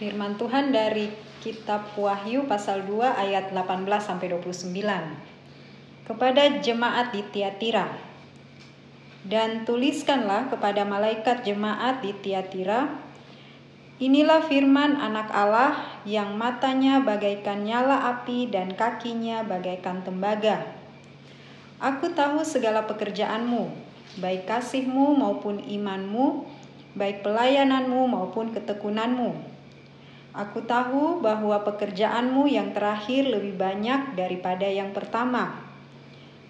Firman Tuhan dari kitab Wahyu pasal 2 ayat 18 sampai 29. Kepada jemaat di Tiatira. Dan tuliskanlah kepada malaikat jemaat di Tiatira, Inilah firman anak Allah yang matanya bagaikan nyala api dan kakinya bagaikan tembaga. Aku tahu segala pekerjaanmu, baik kasihmu maupun imanmu, baik pelayananmu maupun ketekunanmu. Aku tahu bahwa pekerjaanmu yang terakhir lebih banyak daripada yang pertama.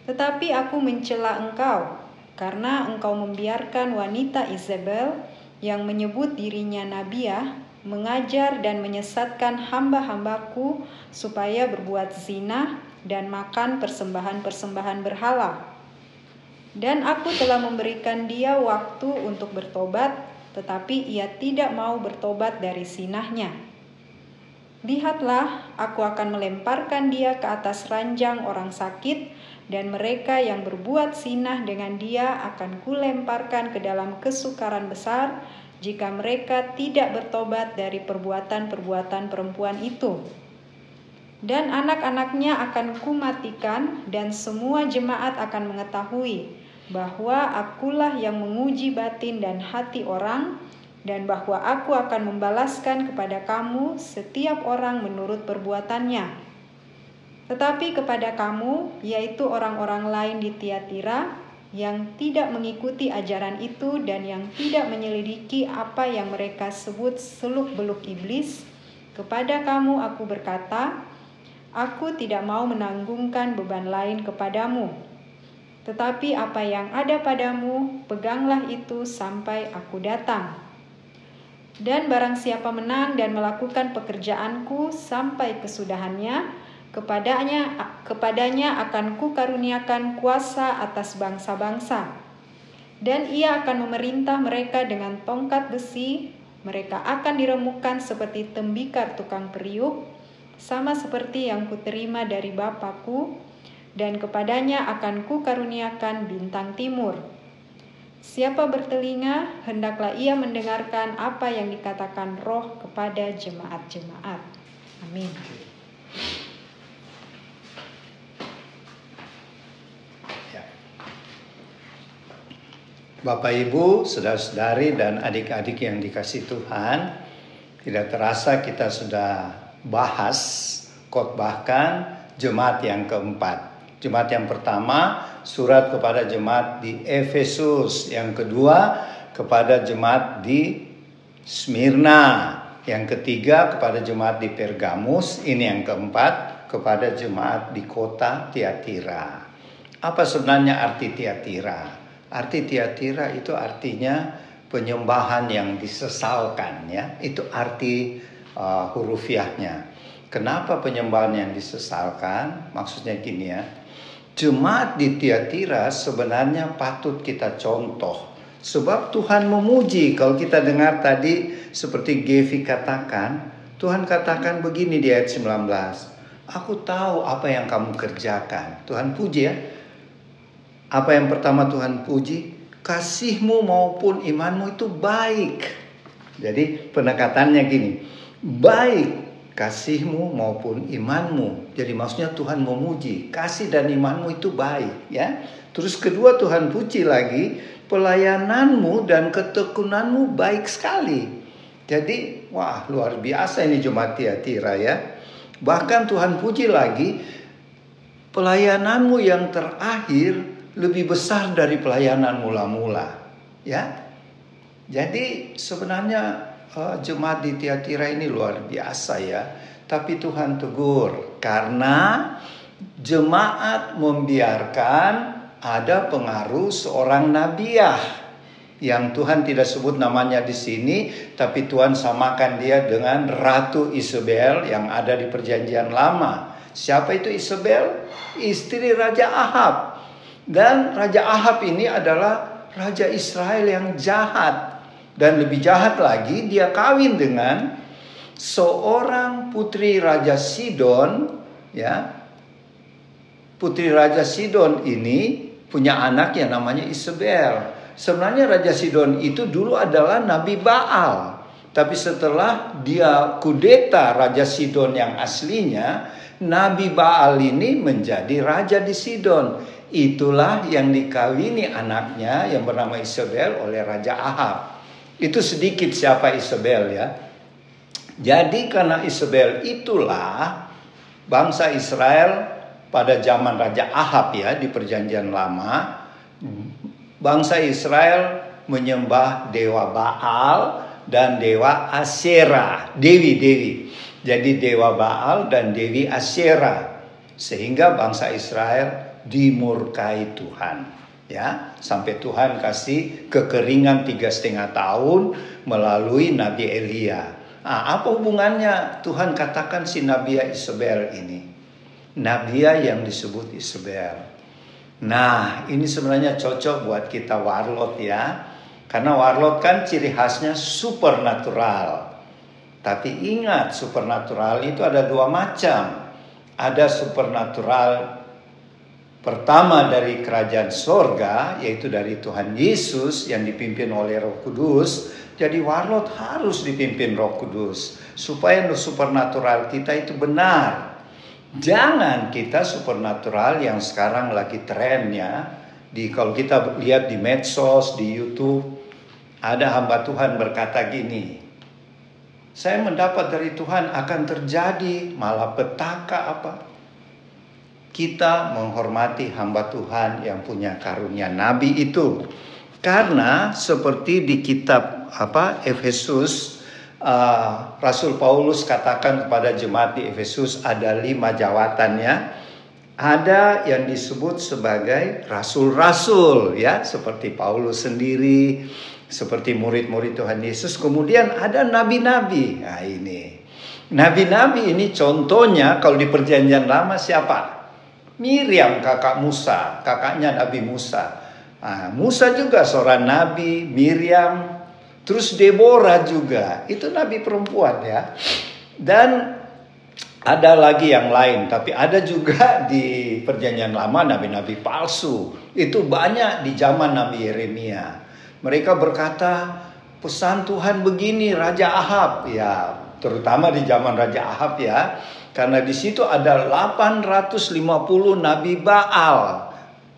Tetapi aku mencela engkau, karena engkau membiarkan wanita Isabel yang menyebut dirinya nabiah mengajar dan menyesatkan hamba-hambaku supaya berbuat zina dan makan persembahan-persembahan berhala. Dan aku telah memberikan dia waktu untuk bertobat, tetapi ia tidak mau bertobat dari sinahnya. Lihatlah, aku akan melemparkan dia ke atas ranjang orang sakit, dan mereka yang berbuat sinah dengan dia akan kulemparkan ke dalam kesukaran besar jika mereka tidak bertobat dari perbuatan-perbuatan perempuan itu. Dan anak-anaknya akan kumatikan dan semua jemaat akan mengetahui bahwa akulah yang menguji batin dan hati orang dan bahwa aku akan membalaskan kepada kamu setiap orang menurut perbuatannya. Tetapi kepada kamu, yaitu orang-orang lain di Tiatira, yang tidak mengikuti ajaran itu dan yang tidak menyelidiki apa yang mereka sebut seluk-beluk iblis, kepada kamu aku berkata, aku tidak mau menanggungkan beban lain kepadamu. Tetapi apa yang ada padamu, peganglah itu sampai aku datang. Dan barang siapa menang dan melakukan pekerjaanku sampai kesudahannya, kepadanya kepadanya akan kukaruniakan kuasa atas bangsa-bangsa. Dan ia akan memerintah mereka dengan tongkat besi, mereka akan diremukkan seperti tembikar tukang periuk, sama seperti yang kuterima dari Bapakku, dan kepadanya akan kukaruniakan bintang timur. Siapa bertelinga, hendaklah ia mendengarkan apa yang dikatakan roh kepada jemaat-jemaat. Amin. Ya. Bapak Ibu, saudara-saudari dan adik-adik yang dikasih Tuhan, tidak terasa kita sudah bahas khotbahkan jemaat yang keempat. Jemaat yang pertama surat kepada jemaat di Efesus, yang kedua kepada jemaat di Smyrna, yang ketiga kepada jemaat di Pergamus, ini yang keempat kepada jemaat di kota Tiatira. Apa sebenarnya arti Tiatira? Arti Tiatira itu artinya penyembahan yang disesalkan ya. Itu arti uh, hurufiahnya. Kenapa penyembahan yang disesalkan? Maksudnya gini ya Jemaat di Tiatira sebenarnya patut kita contoh. Sebab Tuhan memuji. Kalau kita dengar tadi seperti Gevi katakan, Tuhan katakan begini di ayat 19. Aku tahu apa yang kamu kerjakan. Tuhan puji ya. Apa yang pertama Tuhan puji? Kasihmu maupun imanmu itu baik. Jadi pendekatannya gini. Baik kasihmu maupun imanmu. Jadi maksudnya Tuhan memuji, kasih dan imanmu itu baik ya. Terus kedua Tuhan puji lagi, pelayananmu dan ketekunanmu baik sekali. Jadi wah luar biasa ini jemaat Tiatira ya. Bahkan Tuhan puji lagi, pelayananmu yang terakhir lebih besar dari pelayanan mula-mula ya. Jadi sebenarnya uh, jemaat di Tiatira ini luar biasa ya. Tapi Tuhan tegur karena jemaat membiarkan ada pengaruh seorang nabiah yang Tuhan tidak sebut namanya di sini, tapi Tuhan samakan dia dengan Ratu Isabel yang ada di Perjanjian Lama. Siapa itu Isabel? Istri Raja Ahab. Dan Raja Ahab ini adalah Raja Israel yang jahat. Dan lebih jahat lagi, dia kawin dengan seorang putri Raja Sidon, ya. Putri Raja Sidon ini punya anak yang namanya Isabel. Sebenarnya Raja Sidon itu dulu adalah Nabi Baal. Tapi setelah dia kudeta Raja Sidon yang aslinya, Nabi Baal ini menjadi raja di Sidon. Itulah yang dikawini anaknya yang bernama Isabel oleh Raja Ahab. Itu sedikit siapa Isabel ya. Jadi karena Isabel itulah bangsa Israel pada zaman Raja Ahab ya di perjanjian lama. Bangsa Israel menyembah dewa Baal dan dewa Asyera, dewi-dewi. Jadi dewa Baal dan dewi Asyera. Sehingga bangsa Israel dimurkai Tuhan ya sampai Tuhan kasih kekeringan tiga setengah tahun melalui Nabi Elia. Nah, apa hubungannya Tuhan katakan si Nabi Isabel ini? Nabi yang disebut Isabel. Nah, ini sebenarnya cocok buat kita warlot ya. Karena warlot kan ciri khasnya supernatural. Tapi ingat, supernatural itu ada dua macam. Ada supernatural pertama dari kerajaan sorga yaitu dari Tuhan Yesus yang dipimpin oleh Roh Kudus jadi warlot harus dipimpin Roh Kudus supaya supernatural kita itu benar. Jangan kita supernatural yang sekarang lagi trennya. Di kalau kita lihat di medsos di YouTube ada hamba Tuhan berkata gini saya mendapat dari Tuhan akan terjadi malah petaka apa kita menghormati hamba Tuhan yang punya karunia nabi itu. Karena seperti di kitab apa Efesus uh, Rasul Paulus katakan kepada jemaat di Efesus ada lima jawatannya. Ada yang disebut sebagai rasul-rasul ya, seperti Paulus sendiri, seperti murid-murid Tuhan Yesus. Kemudian ada nabi-nabi. Nah ini. Nabi-nabi ini contohnya kalau di perjanjian lama siapa? Miriam kakak Musa, kakaknya Nabi Musa. Nah, Musa juga seorang nabi, Miriam, terus Deborah juga. Itu nabi perempuan ya. Dan ada lagi yang lain, tapi ada juga di perjanjian lama nabi-nabi palsu. Itu banyak di zaman Nabi Yeremia. Mereka berkata, pesan Tuhan begini Raja Ahab. Ya, terutama di zaman Raja Ahab ya karena di situ ada 850 nabi Baal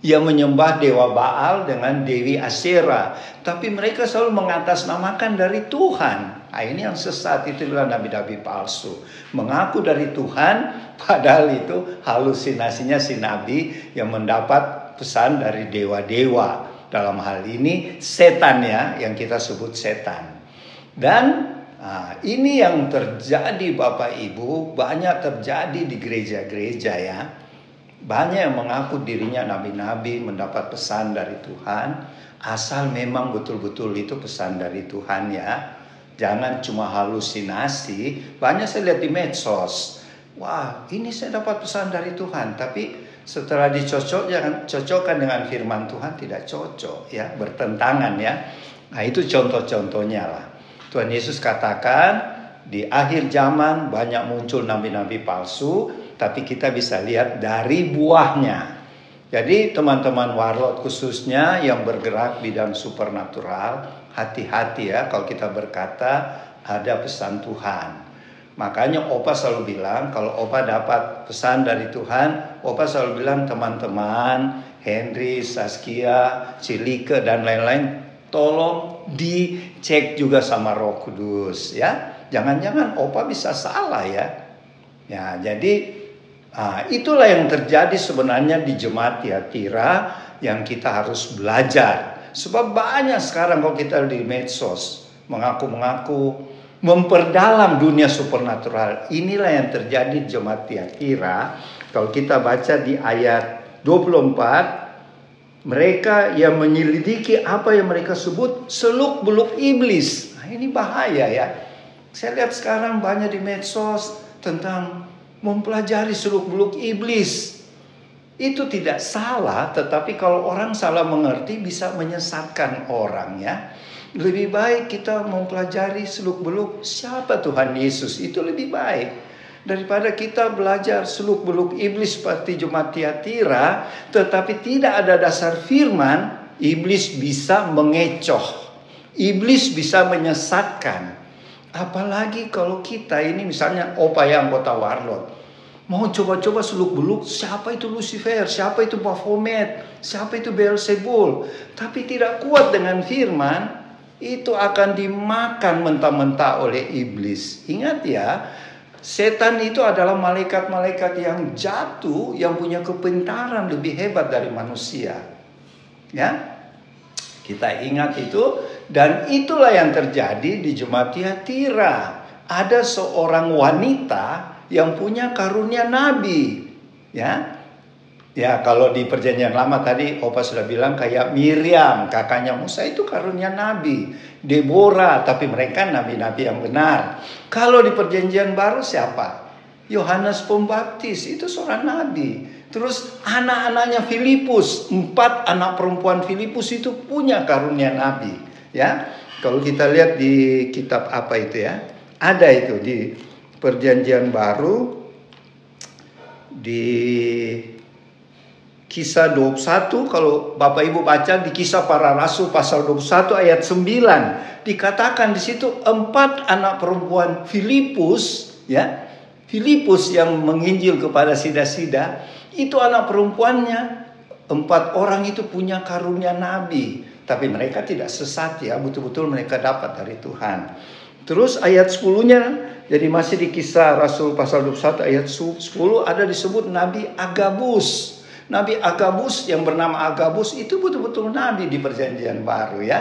yang menyembah dewa Baal dengan Dewi Asyera. Tapi mereka selalu mengatasnamakan dari Tuhan. Nah, ini yang sesat itu adalah nabi-nabi palsu. Mengaku dari Tuhan padahal itu halusinasinya si nabi yang mendapat pesan dari dewa-dewa. Dalam hal ini setan ya yang kita sebut setan. Dan Nah, ini yang terjadi Bapak Ibu, banyak terjadi di gereja-gereja ya. Banyak yang mengaku dirinya nabi-nabi mendapat pesan dari Tuhan, asal memang betul-betul itu pesan dari Tuhan ya. Jangan cuma halusinasi. Banyak saya lihat di medsos. Wah, ini saya dapat pesan dari Tuhan, tapi setelah dicocokkan cocokkan dengan firman Tuhan tidak cocok ya, bertentangan ya. Nah, itu contoh-contohnya lah. Tuhan Yesus katakan di akhir zaman banyak muncul nabi-nabi palsu, tapi kita bisa lihat dari buahnya. Jadi teman-teman warlot khususnya yang bergerak bidang supernatural, hati-hati ya kalau kita berkata ada pesan Tuhan. Makanya Opa selalu bilang kalau Opa dapat pesan dari Tuhan, Opa selalu bilang teman-teman, Henry, Saskia, Cilike dan lain-lain tolong dicek juga sama Roh Kudus ya. Jangan-jangan opa bisa salah ya. Ya, jadi ah, itulah yang terjadi sebenarnya di jemaat Tiatira yang kita harus belajar. Sebab banyak sekarang kalau kita di medsos mengaku-mengaku memperdalam dunia supernatural. Inilah yang terjadi di jemaat Tiatira. Kalau kita baca di ayat 24 mereka yang menyelidiki apa yang mereka sebut seluk beluk iblis. Nah, ini bahaya ya. Saya lihat sekarang banyak di medsos tentang mempelajari seluk beluk iblis. Itu tidak salah, tetapi kalau orang salah mengerti bisa menyesatkan orang ya. Lebih baik kita mempelajari seluk beluk siapa Tuhan Yesus itu lebih baik daripada kita belajar seluk beluk iblis seperti Jemaat Tiatira tetapi tidak ada dasar firman iblis bisa mengecoh iblis bisa menyesatkan Apalagi kalau kita ini misalnya opa yang anggota warlot. Mau coba-coba seluk-beluk siapa itu Lucifer, siapa itu Baphomet, siapa itu Beelzebul. Tapi tidak kuat dengan firman, itu akan dimakan mentah-mentah oleh iblis. Ingat ya, setan itu adalah malaikat-malaikat yang jatuh yang punya kepintaran lebih hebat dari manusia. Ya. Kita ingat itu dan itulah yang terjadi di Jemaat Tiatira. Ada seorang wanita yang punya karunia nabi. Ya. Ya, kalau di perjanjian lama tadi Opa sudah bilang kayak Miriam, kakaknya Musa itu karunia nabi. Deborah, tapi mereka nabi-nabi yang benar. Kalau di perjanjian baru siapa? Yohanes Pembaptis, itu seorang nabi. Terus anak-anaknya Filipus, empat anak perempuan Filipus itu punya karunia nabi. Ya, kalau kita lihat di kitab apa itu ya, ada itu di perjanjian baru di kisah 21 kalau Bapak Ibu baca di kisah para rasul pasal 21 ayat 9 dikatakan di situ empat anak perempuan Filipus ya Filipus yang menginjil kepada sida-sida itu anak perempuannya empat orang itu punya karunia nabi tapi mereka tidak sesat ya betul-betul mereka dapat dari Tuhan terus ayat 10-nya jadi masih di kisah Rasul pasal 21 ayat 10 ada disebut Nabi Agabus. Nabi Agabus yang bernama Agabus itu betul-betul nabi di perjanjian baru ya.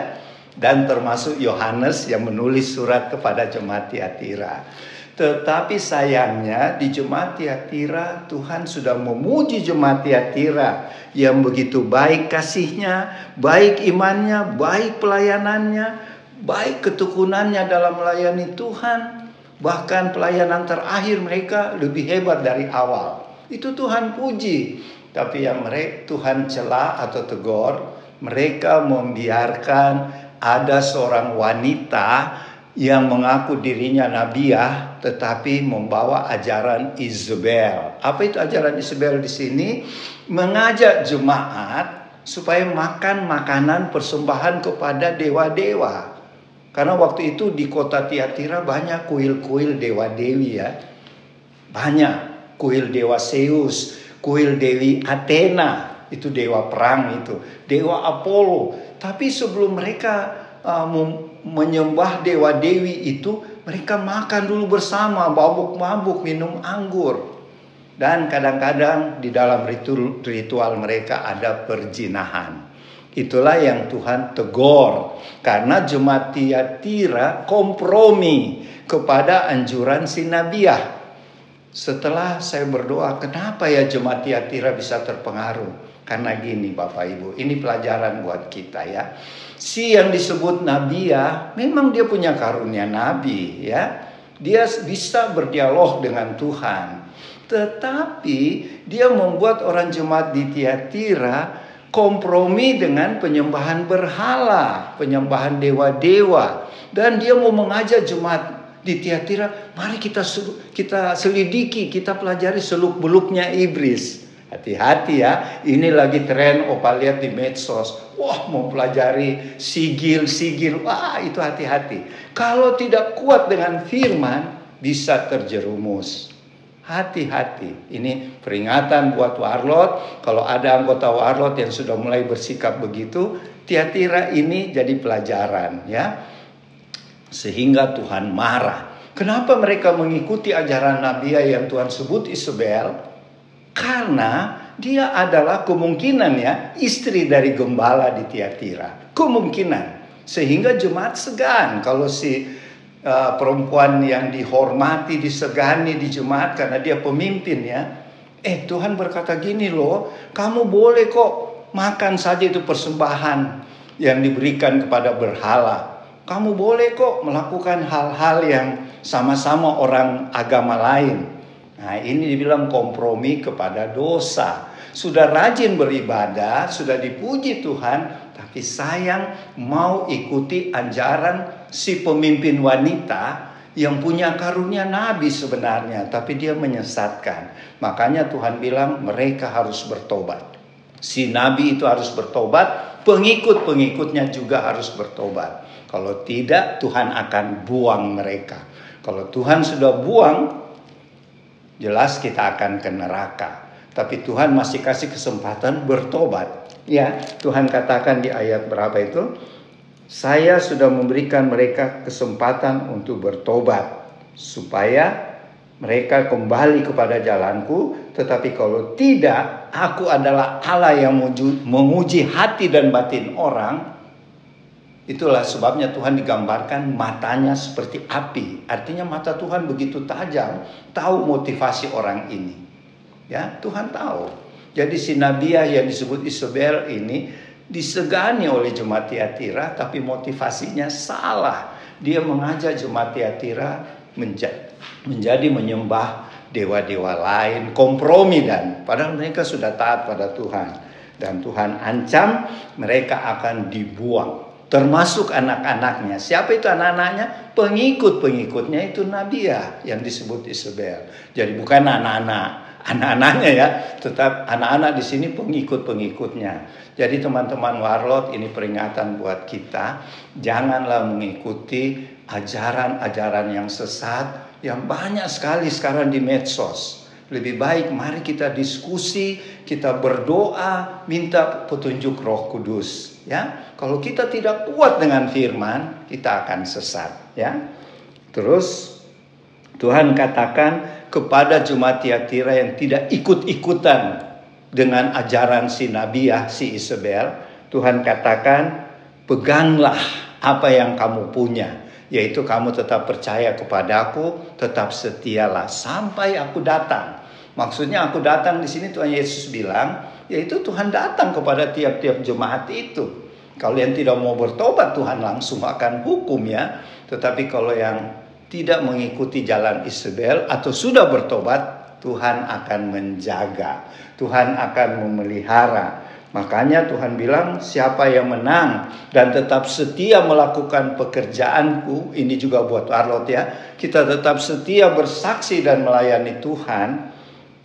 Dan termasuk Yohanes yang menulis surat kepada jemaat Tiatira. Tetapi sayangnya di jemaat Tiatira Tuhan sudah memuji jemaat Tiatira yang begitu baik kasihnya, baik imannya, baik pelayanannya, baik ketekunannya dalam melayani Tuhan Bahkan pelayanan terakhir mereka lebih hebat dari awal. Itu Tuhan puji. Tapi yang mereka Tuhan celah atau tegur, mereka membiarkan ada seorang wanita yang mengaku dirinya nabiah tetapi membawa ajaran Isabel. Apa itu ajaran Isabel di sini? Mengajak jemaat supaya makan makanan persembahan kepada dewa-dewa. Karena waktu itu di kota Tiatira banyak kuil-kuil dewa-dewi ya. Banyak kuil dewa Zeus, kuil dewi Athena, itu dewa perang itu, dewa Apollo. Tapi sebelum mereka uh, menyembah dewa-dewi itu, mereka makan dulu bersama, mabuk-mabuk, minum anggur. Dan kadang-kadang di dalam ritual mereka ada perjinahan. Itulah yang Tuhan tegur. Karena jemaat Tiatira kompromi kepada anjuran sinabiah. Setelah saya berdoa, kenapa ya jemaat Tiatira bisa terpengaruh? Karena gini Bapak Ibu, ini pelajaran buat kita ya. Si yang disebut nabiah, memang dia punya karunia nabi ya. Dia bisa berdialog dengan Tuhan. Tetapi dia membuat orang jemaat di Tiatira kompromi dengan penyembahan berhala, penyembahan dewa-dewa. Dan dia mau mengajak jemaat di Tiatira, mari kita kita selidiki, kita pelajari seluk-beluknya iblis. Hati-hati ya, ini lagi tren opa lihat di medsos. Wah, mau pelajari sigil-sigil. Wah, itu hati-hati. Kalau tidak kuat dengan firman, bisa terjerumus. Hati-hati. Ini peringatan buat warlot. Kalau ada anggota warlot yang sudah mulai bersikap begitu, tiatira ini jadi pelajaran ya. Sehingga Tuhan marah. Kenapa mereka mengikuti ajaran Nabi yang Tuhan sebut Isabel? Karena dia adalah kemungkinan ya istri dari gembala di Tiatira. Kemungkinan. Sehingga jemaat segan kalau si uh, perempuan yang dihormati, disegani di jemaat karena dia pemimpin ya. Eh Tuhan berkata gini loh, kamu boleh kok makan saja itu persembahan yang diberikan kepada berhala. Kamu boleh kok melakukan hal-hal yang sama-sama orang agama lain. Nah ini dibilang kompromi kepada dosa. Sudah rajin beribadah, sudah dipuji Tuhan, tapi sayang mau ikuti ajaran si pemimpin wanita yang punya karunia nabi sebenarnya, tapi dia menyesatkan. Makanya Tuhan bilang mereka harus bertobat. Si nabi itu harus bertobat, pengikut-pengikutnya juga harus bertobat. Kalau tidak, Tuhan akan buang mereka. Kalau Tuhan sudah buang, jelas kita akan ke neraka. Tapi Tuhan masih kasih kesempatan bertobat. Ya, Tuhan katakan di ayat berapa itu? Saya sudah memberikan mereka kesempatan untuk bertobat supaya mereka kembali kepada jalanku, tetapi kalau tidak, aku adalah Allah yang menguji hati dan batin orang, Itulah sebabnya Tuhan digambarkan matanya seperti api. Artinya mata Tuhan begitu tajam, tahu motivasi orang ini. Ya, Tuhan tahu. Jadi si Nabiah yang disebut Isabel ini disegani oleh jemaat Tiatira tapi motivasinya salah. Dia mengajak jemaat Tiatira menjadi, menjadi menyembah dewa-dewa lain, kompromi dan padahal mereka sudah taat pada Tuhan dan Tuhan ancam mereka akan dibuang termasuk anak-anaknya. Siapa itu anak-anaknya? Pengikut-pengikutnya itu Nabiya yang disebut Isabel. Jadi bukan anak-anak, anak-anaknya ya, tetap anak-anak di sini pengikut-pengikutnya. Jadi teman-teman warlot ini peringatan buat kita, janganlah mengikuti ajaran-ajaran yang sesat yang banyak sekali sekarang di medsos. Lebih baik mari kita diskusi, kita berdoa, minta petunjuk Roh Kudus, ya. Kalau kita tidak kuat dengan firman, kita akan sesat, ya. Terus Tuhan katakan kepada jemaat Tiatira yang tidak ikut-ikutan dengan ajaran si Nabiah, si Isabel, Tuhan katakan, peganglah apa yang kamu punya, yaitu kamu tetap percaya kepadaku, tetap setialah sampai aku datang. Maksudnya aku datang di sini Tuhan Yesus bilang, yaitu Tuhan datang kepada tiap-tiap jemaat itu. Kalau yang tidak mau bertobat Tuhan langsung akan hukum ya. Tetapi kalau yang tidak mengikuti jalan Isabel atau sudah bertobat, Tuhan akan menjaga. Tuhan akan memelihara. Makanya Tuhan bilang siapa yang menang dan tetap setia melakukan pekerjaanku. Ini juga buat Arlot ya. Kita tetap setia bersaksi dan melayani Tuhan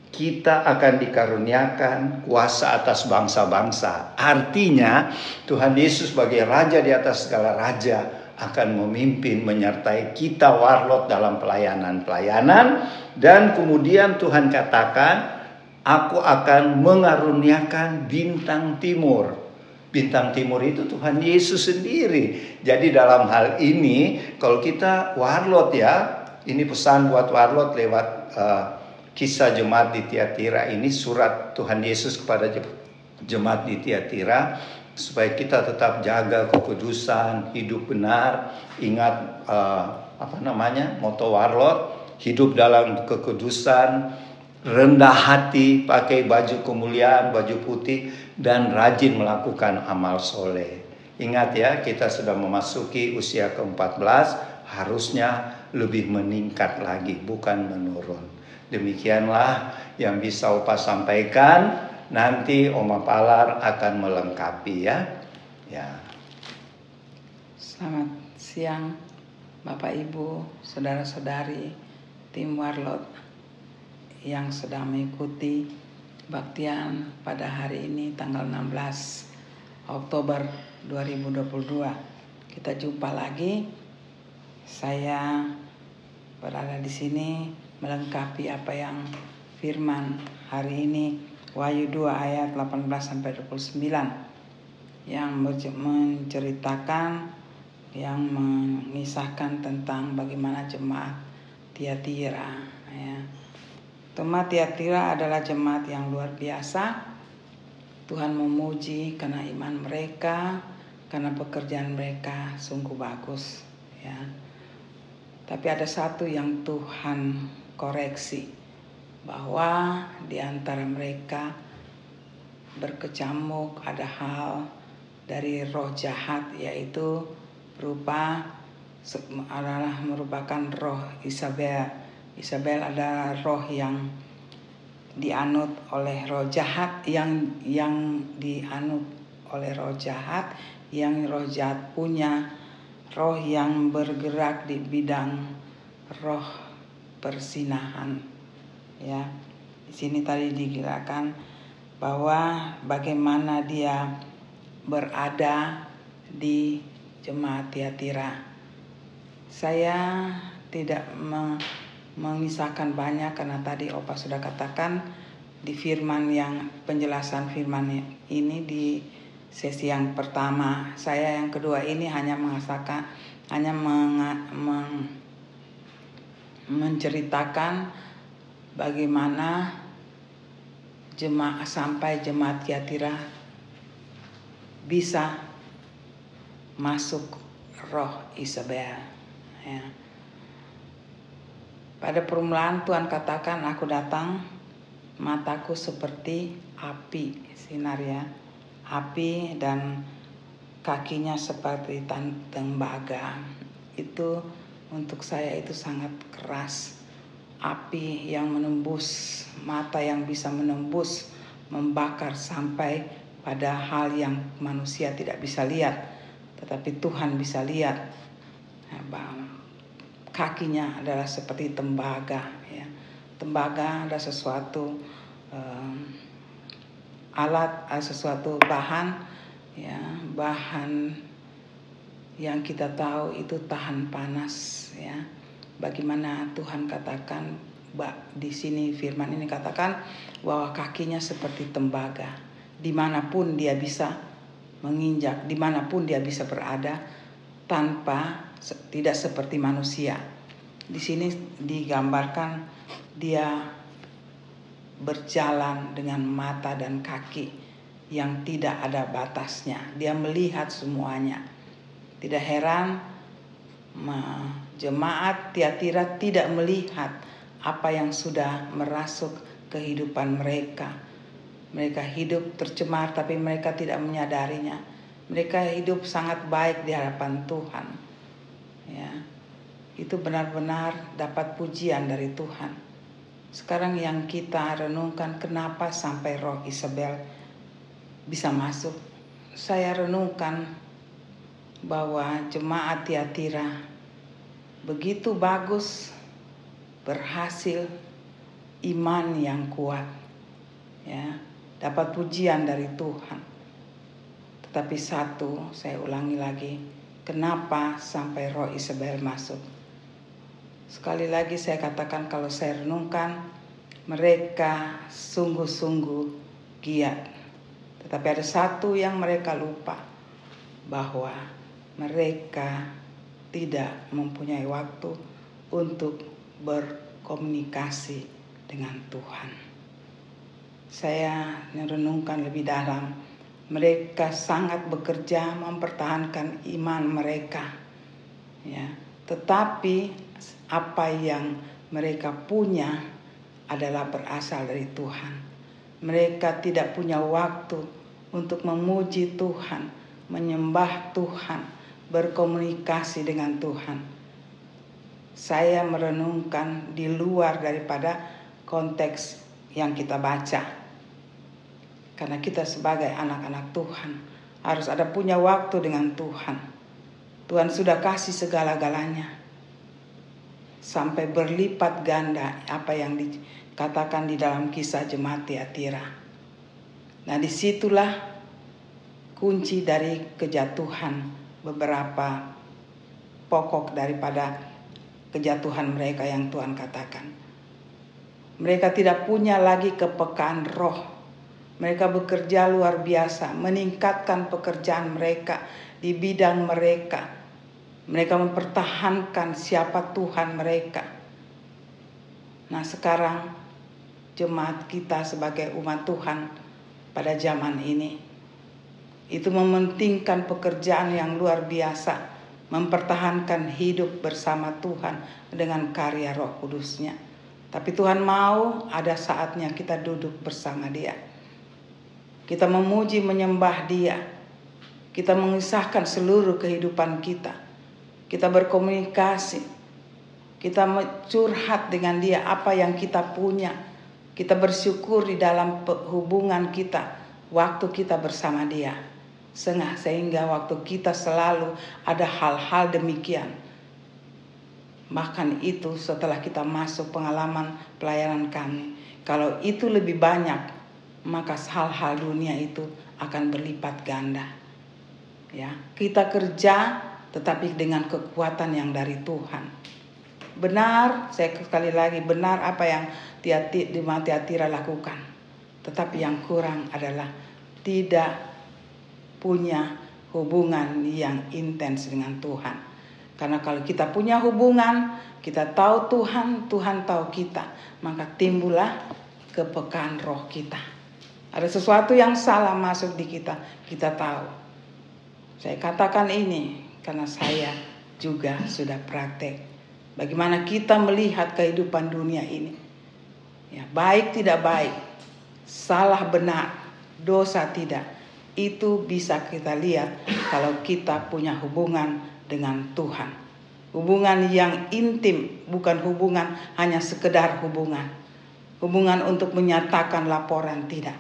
kita akan dikaruniakan kuasa atas bangsa-bangsa. Artinya, Tuhan Yesus sebagai raja di atas segala raja akan memimpin menyertai kita warlot dalam pelayanan-pelayanan dan kemudian Tuhan katakan aku akan mengaruniakan bintang timur. Bintang timur itu Tuhan Yesus sendiri. Jadi dalam hal ini kalau kita warlot ya, ini pesan buat warlot lewat uh, kisah jemaat di Tiatira ini surat Tuhan Yesus kepada jemaat di Tiatira supaya kita tetap jaga kekudusan, hidup benar, ingat uh, apa namanya moto warlot, hidup dalam kekudusan, rendah hati, pakai baju kemuliaan, baju putih, dan rajin melakukan amal soleh. Ingat ya, kita sudah memasuki usia ke-14, harusnya lebih meningkat lagi, bukan menurun. Demikianlah yang bisa Opa sampaikan. Nanti Oma Palar akan melengkapi ya. Ya. Selamat siang Bapak Ibu, saudara-saudari tim Warlot yang sedang mengikuti baktian pada hari ini tanggal 16 Oktober 2022. Kita jumpa lagi. Saya berada di sini melengkapi apa yang firman hari ini Wahyu 2 ayat 18 sampai 29 yang menceritakan yang mengisahkan tentang bagaimana jemaat Tiatira ya. Jemaat Tiatira adalah jemaat yang luar biasa. Tuhan memuji karena iman mereka, karena pekerjaan mereka sungguh bagus ya. Tapi ada satu yang Tuhan koreksi bahwa di antara mereka berkecamuk ada hal dari roh jahat yaitu berupa adalah merupakan roh Isabel. Isabel adalah roh yang dianut oleh roh jahat yang yang dianut oleh roh jahat yang roh jahat punya roh yang bergerak di bidang roh persinahan ya di sini tadi dikirakan bahwa bagaimana dia berada di jemaat Tiatira. Saya tidak me mengisahkan banyak karena tadi Opa sudah katakan di firman yang penjelasan firman ini di sesi yang pertama saya yang kedua ini hanya mengasakan hanya meng, meng, menceritakan bagaimana jemaah sampai jemaat Yatira bisa masuk roh Isabel ya. Pada permulaan Tuhan katakan aku datang mataku seperti api sinar ya api dan kakinya seperti tembaga itu untuk saya itu sangat keras. Api yang menembus mata yang bisa menembus membakar sampai pada hal yang manusia tidak bisa lihat tetapi Tuhan bisa lihat. Nah, kakinya adalah seperti tembaga ya. Tembaga ada sesuatu um, alat sesuatu bahan ya bahan yang kita tahu itu tahan panas ya bagaimana Tuhan katakan di sini firman ini katakan bahwa kakinya seperti tembaga di mana pun dia bisa menginjak di mana pun dia bisa berada tanpa tidak seperti manusia di sini digambarkan dia berjalan dengan mata dan kaki yang tidak ada batasnya. Dia melihat semuanya. Tidak heran jemaat Tiatira tidak melihat apa yang sudah merasuk kehidupan mereka. Mereka hidup tercemar tapi mereka tidak menyadarinya. Mereka hidup sangat baik di hadapan Tuhan. Ya. Itu benar-benar dapat pujian dari Tuhan sekarang yang kita renungkan kenapa sampai roh Isabel bisa masuk. Saya renungkan bahwa jemaat Tiatira begitu bagus, berhasil, iman yang kuat. Ya, dapat pujian dari Tuhan. Tetapi satu, saya ulangi lagi, kenapa sampai roh Isabel masuk? Sekali lagi saya katakan kalau saya renungkan mereka sungguh-sungguh giat. Tetapi ada satu yang mereka lupa bahwa mereka tidak mempunyai waktu untuk berkomunikasi dengan Tuhan. Saya merenungkan lebih dalam. Mereka sangat bekerja mempertahankan iman mereka. Ya, tetapi apa yang mereka punya adalah berasal dari Tuhan. Mereka tidak punya waktu untuk memuji Tuhan, menyembah Tuhan, berkomunikasi dengan Tuhan. Saya merenungkan di luar daripada konteks yang kita baca. Karena kita sebagai anak-anak Tuhan harus ada punya waktu dengan Tuhan. Tuhan sudah kasih segala-galanya sampai berlipat ganda apa yang dikatakan di dalam kisah jemaat Tiatira. Nah di situlah kunci dari kejatuhan beberapa pokok daripada kejatuhan mereka yang Tuhan katakan. Mereka tidak punya lagi kepekaan roh. Mereka bekerja luar biasa, meningkatkan pekerjaan mereka di bidang mereka mereka mempertahankan siapa Tuhan mereka. Nah, sekarang jemaat kita sebagai umat Tuhan pada zaman ini itu mementingkan pekerjaan yang luar biasa, mempertahankan hidup bersama Tuhan dengan karya Roh Kudusnya. Tapi Tuhan mau ada saatnya kita duduk bersama Dia. Kita memuji menyembah Dia. Kita mengisahkan seluruh kehidupan kita kita berkomunikasi, kita curhat dengan dia apa yang kita punya, kita bersyukur di dalam hubungan kita, waktu kita bersama dia. Sengah sehingga waktu kita selalu ada hal-hal demikian. Bahkan itu setelah kita masuk pengalaman pelayanan kami. Kalau itu lebih banyak, maka hal-hal dunia itu akan berlipat ganda. Ya, kita kerja tetapi dengan kekuatan yang dari Tuhan. Benar, saya sekali lagi benar apa yang Tiatira lakukan. Tetapi yang kurang adalah tidak punya hubungan yang intens dengan Tuhan. Karena kalau kita punya hubungan, kita tahu Tuhan, Tuhan tahu kita, maka timbullah kepekaan roh kita. Ada sesuatu yang salah masuk di kita, kita tahu. Saya katakan ini karena saya juga sudah praktek. Bagaimana kita melihat kehidupan dunia ini. Ya, baik tidak baik, salah benar, dosa tidak. Itu bisa kita lihat kalau kita punya hubungan dengan Tuhan. Hubungan yang intim, bukan hubungan hanya sekedar hubungan. Hubungan untuk menyatakan laporan tidak.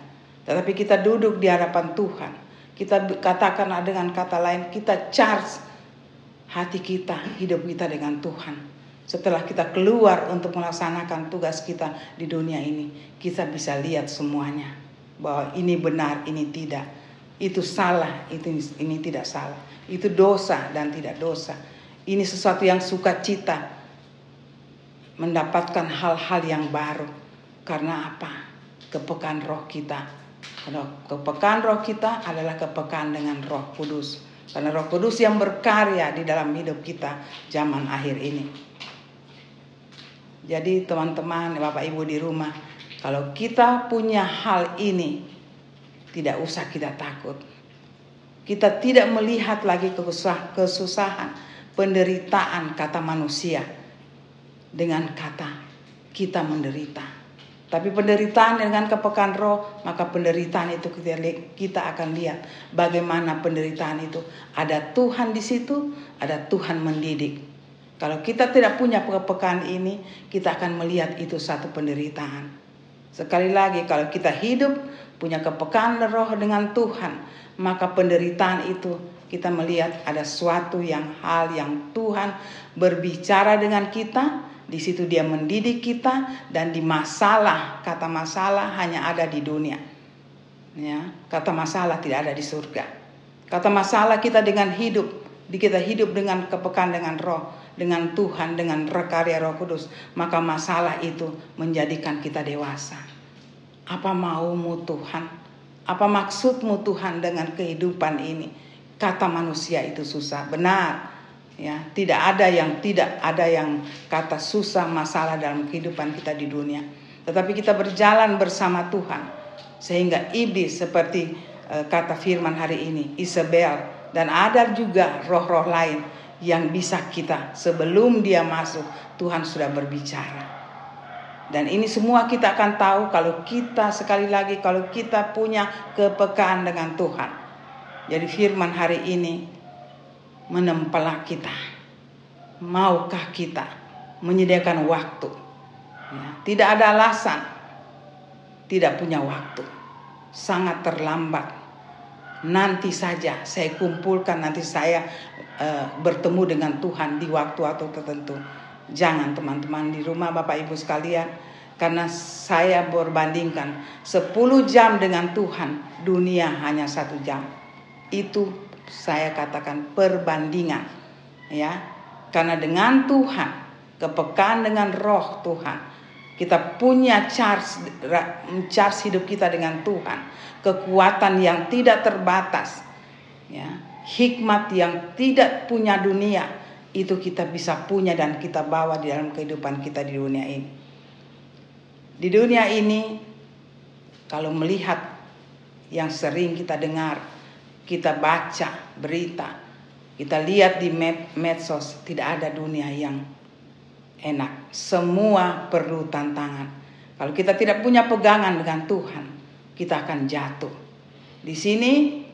Tetapi kita duduk di hadapan Tuhan. Kita katakan dengan kata lain, kita charge hati kita, hidup kita dengan Tuhan. Setelah kita keluar untuk melaksanakan tugas kita di dunia ini, kita bisa lihat semuanya bahwa ini benar, ini tidak. Itu salah, itu ini tidak salah. Itu dosa dan tidak dosa. Ini sesuatu yang sukacita mendapatkan hal-hal yang baru. Karena apa? Kepekaan roh kita. Karena kepekaan roh kita adalah kepekaan dengan Roh Kudus. Karena Roh Kudus yang berkarya di dalam hidup kita zaman akhir ini. Jadi teman-teman, Bapak Ibu di rumah, kalau kita punya hal ini, tidak usah kita takut. Kita tidak melihat lagi kesusahan, penderitaan kata manusia dengan kata kita menderita. Tapi penderitaan dengan kepekaan roh, maka penderitaan itu kita, kita akan lihat bagaimana penderitaan itu. Ada Tuhan di situ, ada Tuhan mendidik. Kalau kita tidak punya kepekaan ini, kita akan melihat itu satu penderitaan. Sekali lagi, kalau kita hidup punya kepekaan roh dengan Tuhan, maka penderitaan itu kita melihat ada suatu yang hal yang Tuhan berbicara dengan kita, di situ dia mendidik kita dan di masalah, kata masalah hanya ada di dunia. Ya, kata masalah tidak ada di surga. Kata masalah kita dengan hidup, kita hidup dengan kepekaan dengan roh, dengan Tuhan, dengan rekarya Roh Kudus, maka masalah itu menjadikan kita dewasa. Apa maumu Tuhan? Apa maksudmu Tuhan dengan kehidupan ini? Kata manusia itu susah. Benar. Ya, tidak ada yang tidak ada yang kata susah masalah dalam kehidupan kita di dunia. Tetapi kita berjalan bersama Tuhan sehingga iblis seperti uh, kata firman hari ini, Isabel dan ada juga roh-roh lain yang bisa kita sebelum dia masuk Tuhan sudah berbicara. Dan ini semua kita akan tahu kalau kita sekali lagi kalau kita punya kepekaan dengan Tuhan. Jadi firman hari ini menempelak kita. Maukah kita menyediakan waktu? Ya, tidak ada alasan tidak punya waktu. Sangat terlambat. Nanti saja saya kumpulkan nanti saya uh, bertemu dengan Tuhan di waktu-waktu tertentu. Jangan teman-teman di rumah Bapak Ibu sekalian karena saya berbandingkan 10 jam dengan Tuhan, dunia hanya satu jam. Itu saya katakan perbandingan. Ya, karena dengan Tuhan, kepekaan dengan roh Tuhan, kita punya charge, charge hidup kita dengan Tuhan. Kekuatan yang tidak terbatas. Ya, hikmat yang tidak punya dunia itu kita bisa punya dan kita bawa di dalam kehidupan kita di dunia ini. Di dunia ini, kalau melihat yang sering kita dengar, kita baca berita, kita lihat di medsos, tidak ada dunia yang enak. Semua perlu tantangan. Kalau kita tidak punya pegangan dengan Tuhan, kita akan jatuh. Di sini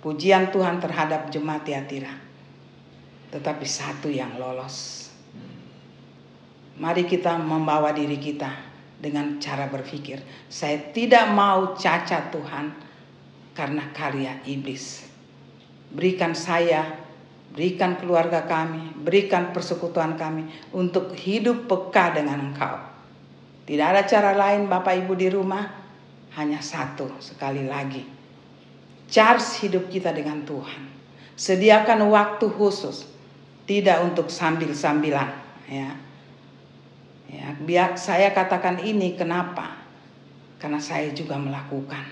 pujian Tuhan terhadap jemaat Tiatira tetapi satu yang lolos. Mari kita membawa diri kita dengan cara berpikir. Saya tidak mau cacat Tuhan karena karya iblis. Berikan saya, berikan keluarga kami, berikan persekutuan kami untuk hidup peka dengan Engkau. Tidak ada cara lain Bapak Ibu di rumah, hanya satu sekali lagi. Charge hidup kita dengan Tuhan. Sediakan waktu khusus tidak untuk sambil-sambilan ya. Ya, biar saya katakan ini kenapa? Karena saya juga melakukan.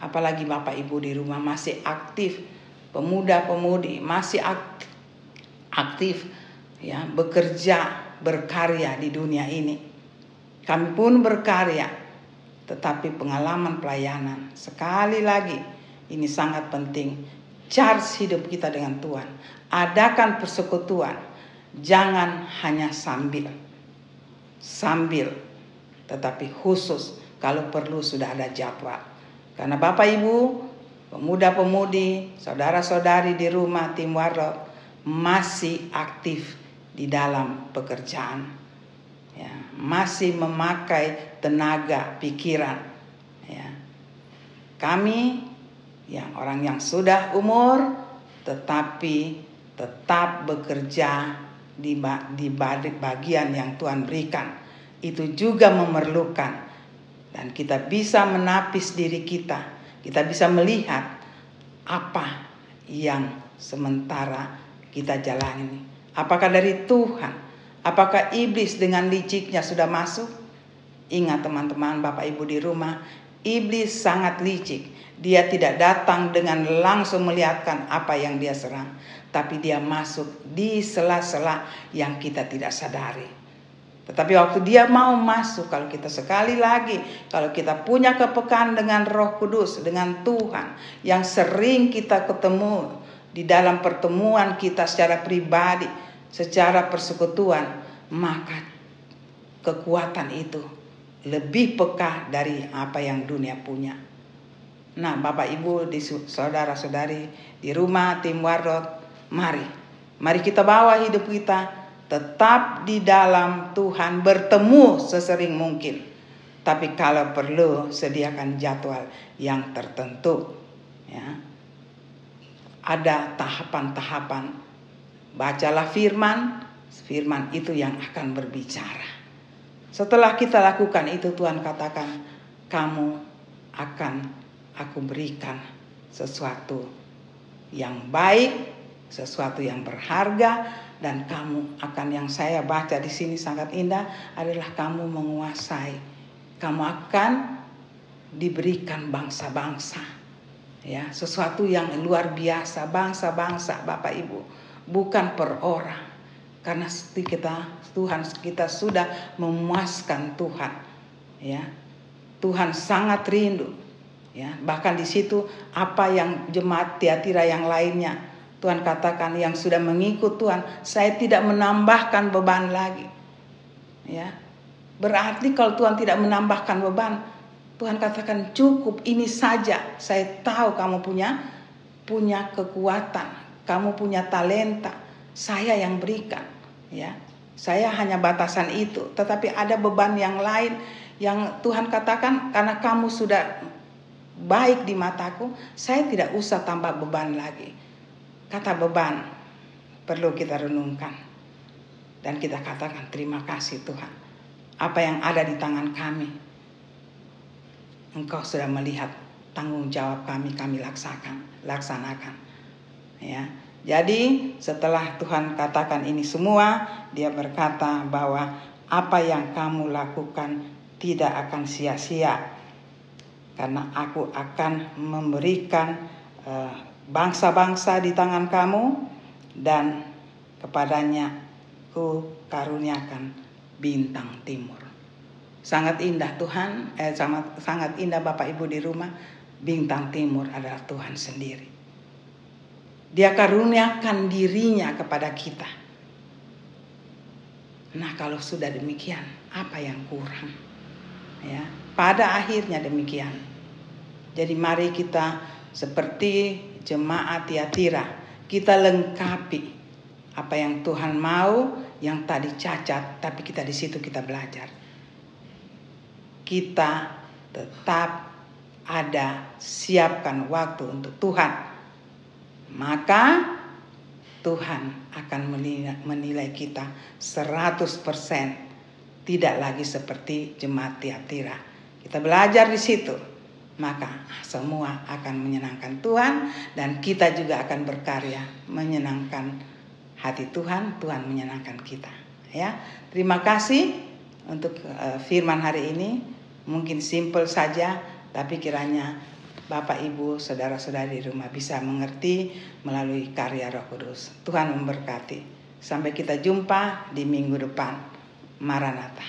Apalagi Bapak Ibu di rumah masih aktif, pemuda-pemudi masih aktif, aktif ya, bekerja, berkarya di dunia ini. Kami pun berkarya, tetapi pengalaman pelayanan sekali lagi ini sangat penting. Charge hidup kita dengan Tuhan. Adakan persekutuan. Jangan hanya sambil sambil tetapi khusus kalau perlu sudah ada jadwal. Karena Bapak Ibu, pemuda-pemudi, saudara-saudari di rumah tim Warlot masih aktif di dalam pekerjaan. Ya, masih memakai tenaga pikiran. Ya. Kami yang orang yang sudah umur tetapi tetap bekerja di, di bagian yang Tuhan berikan. Itu juga memerlukan. Dan kita bisa menapis diri kita. Kita bisa melihat apa yang sementara kita jalani. Apakah dari Tuhan? Apakah iblis dengan liciknya sudah masuk? Ingat teman-teman Bapak Ibu di rumah iblis sangat licik dia tidak datang dengan langsung melihatkan apa yang dia serang tapi dia masuk di sela-sela yang kita tidak sadari. Tetapi waktu dia mau masuk, kalau kita sekali lagi, kalau kita punya kepekaan dengan Roh Kudus, dengan Tuhan yang sering kita ketemu di dalam pertemuan kita secara pribadi, secara persekutuan, maka kekuatan itu lebih peka dari apa yang dunia punya. Nah, Bapak Ibu, saudara-saudari di rumah tim Warrot, Mari, mari kita bawa hidup kita tetap di dalam Tuhan bertemu sesering mungkin. Tapi kalau perlu sediakan jadwal yang tertentu. Ya. Ada tahapan-tahapan. Bacalah firman, firman itu yang akan berbicara. Setelah kita lakukan itu Tuhan katakan, kamu akan aku berikan sesuatu yang baik sesuatu yang berharga dan kamu akan yang saya baca di sini sangat indah adalah kamu menguasai. Kamu akan diberikan bangsa-bangsa. Ya, sesuatu yang luar biasa bangsa-bangsa Bapak Ibu, bukan per orang. Karena kita Tuhan kita sudah memuaskan Tuhan. Ya. Tuhan sangat rindu ya bahkan di situ apa yang jemaat Tiatira yang lainnya Tuhan katakan yang sudah mengikut Tuhan, saya tidak menambahkan beban lagi. Ya. Berarti kalau Tuhan tidak menambahkan beban, Tuhan katakan cukup ini saja. Saya tahu kamu punya punya kekuatan, kamu punya talenta. Saya yang berikan, ya. Saya hanya batasan itu, tetapi ada beban yang lain yang Tuhan katakan karena kamu sudah baik di mataku, saya tidak usah tambah beban lagi. Kata beban perlu kita renungkan. Dan kita katakan terima kasih Tuhan. Apa yang ada di tangan kami. Engkau sudah melihat tanggung jawab kami kami laksanakan, laksanakan. Ya. Jadi setelah Tuhan katakan ini semua, dia berkata bahwa apa yang kamu lakukan tidak akan sia-sia. Karena aku akan memberikan uh, bangsa-bangsa di tangan kamu dan kepadanya ku karuniakan bintang timur. Sangat indah Tuhan, eh, sangat, sangat indah Bapak Ibu di rumah. Bintang timur adalah Tuhan sendiri. Dia karuniakan dirinya kepada kita. Nah kalau sudah demikian, apa yang kurang? Ya, pada akhirnya demikian. Jadi mari kita seperti jemaat Tiatira. Kita lengkapi apa yang Tuhan mau, yang tadi cacat, tapi kita di situ kita belajar. Kita tetap ada siapkan waktu untuk Tuhan. Maka Tuhan akan menilai kita 100% tidak lagi seperti jemaat Tiatira. Kita belajar di situ maka semua akan menyenangkan Tuhan dan kita juga akan berkarya menyenangkan hati Tuhan, Tuhan menyenangkan kita. Ya, terima kasih untuk uh, firman hari ini. Mungkin simple saja, tapi kiranya Bapak, Ibu, saudara-saudari di rumah bisa mengerti melalui karya Roh Kudus. Tuhan memberkati. Sampai kita jumpa di minggu depan. Maranatha.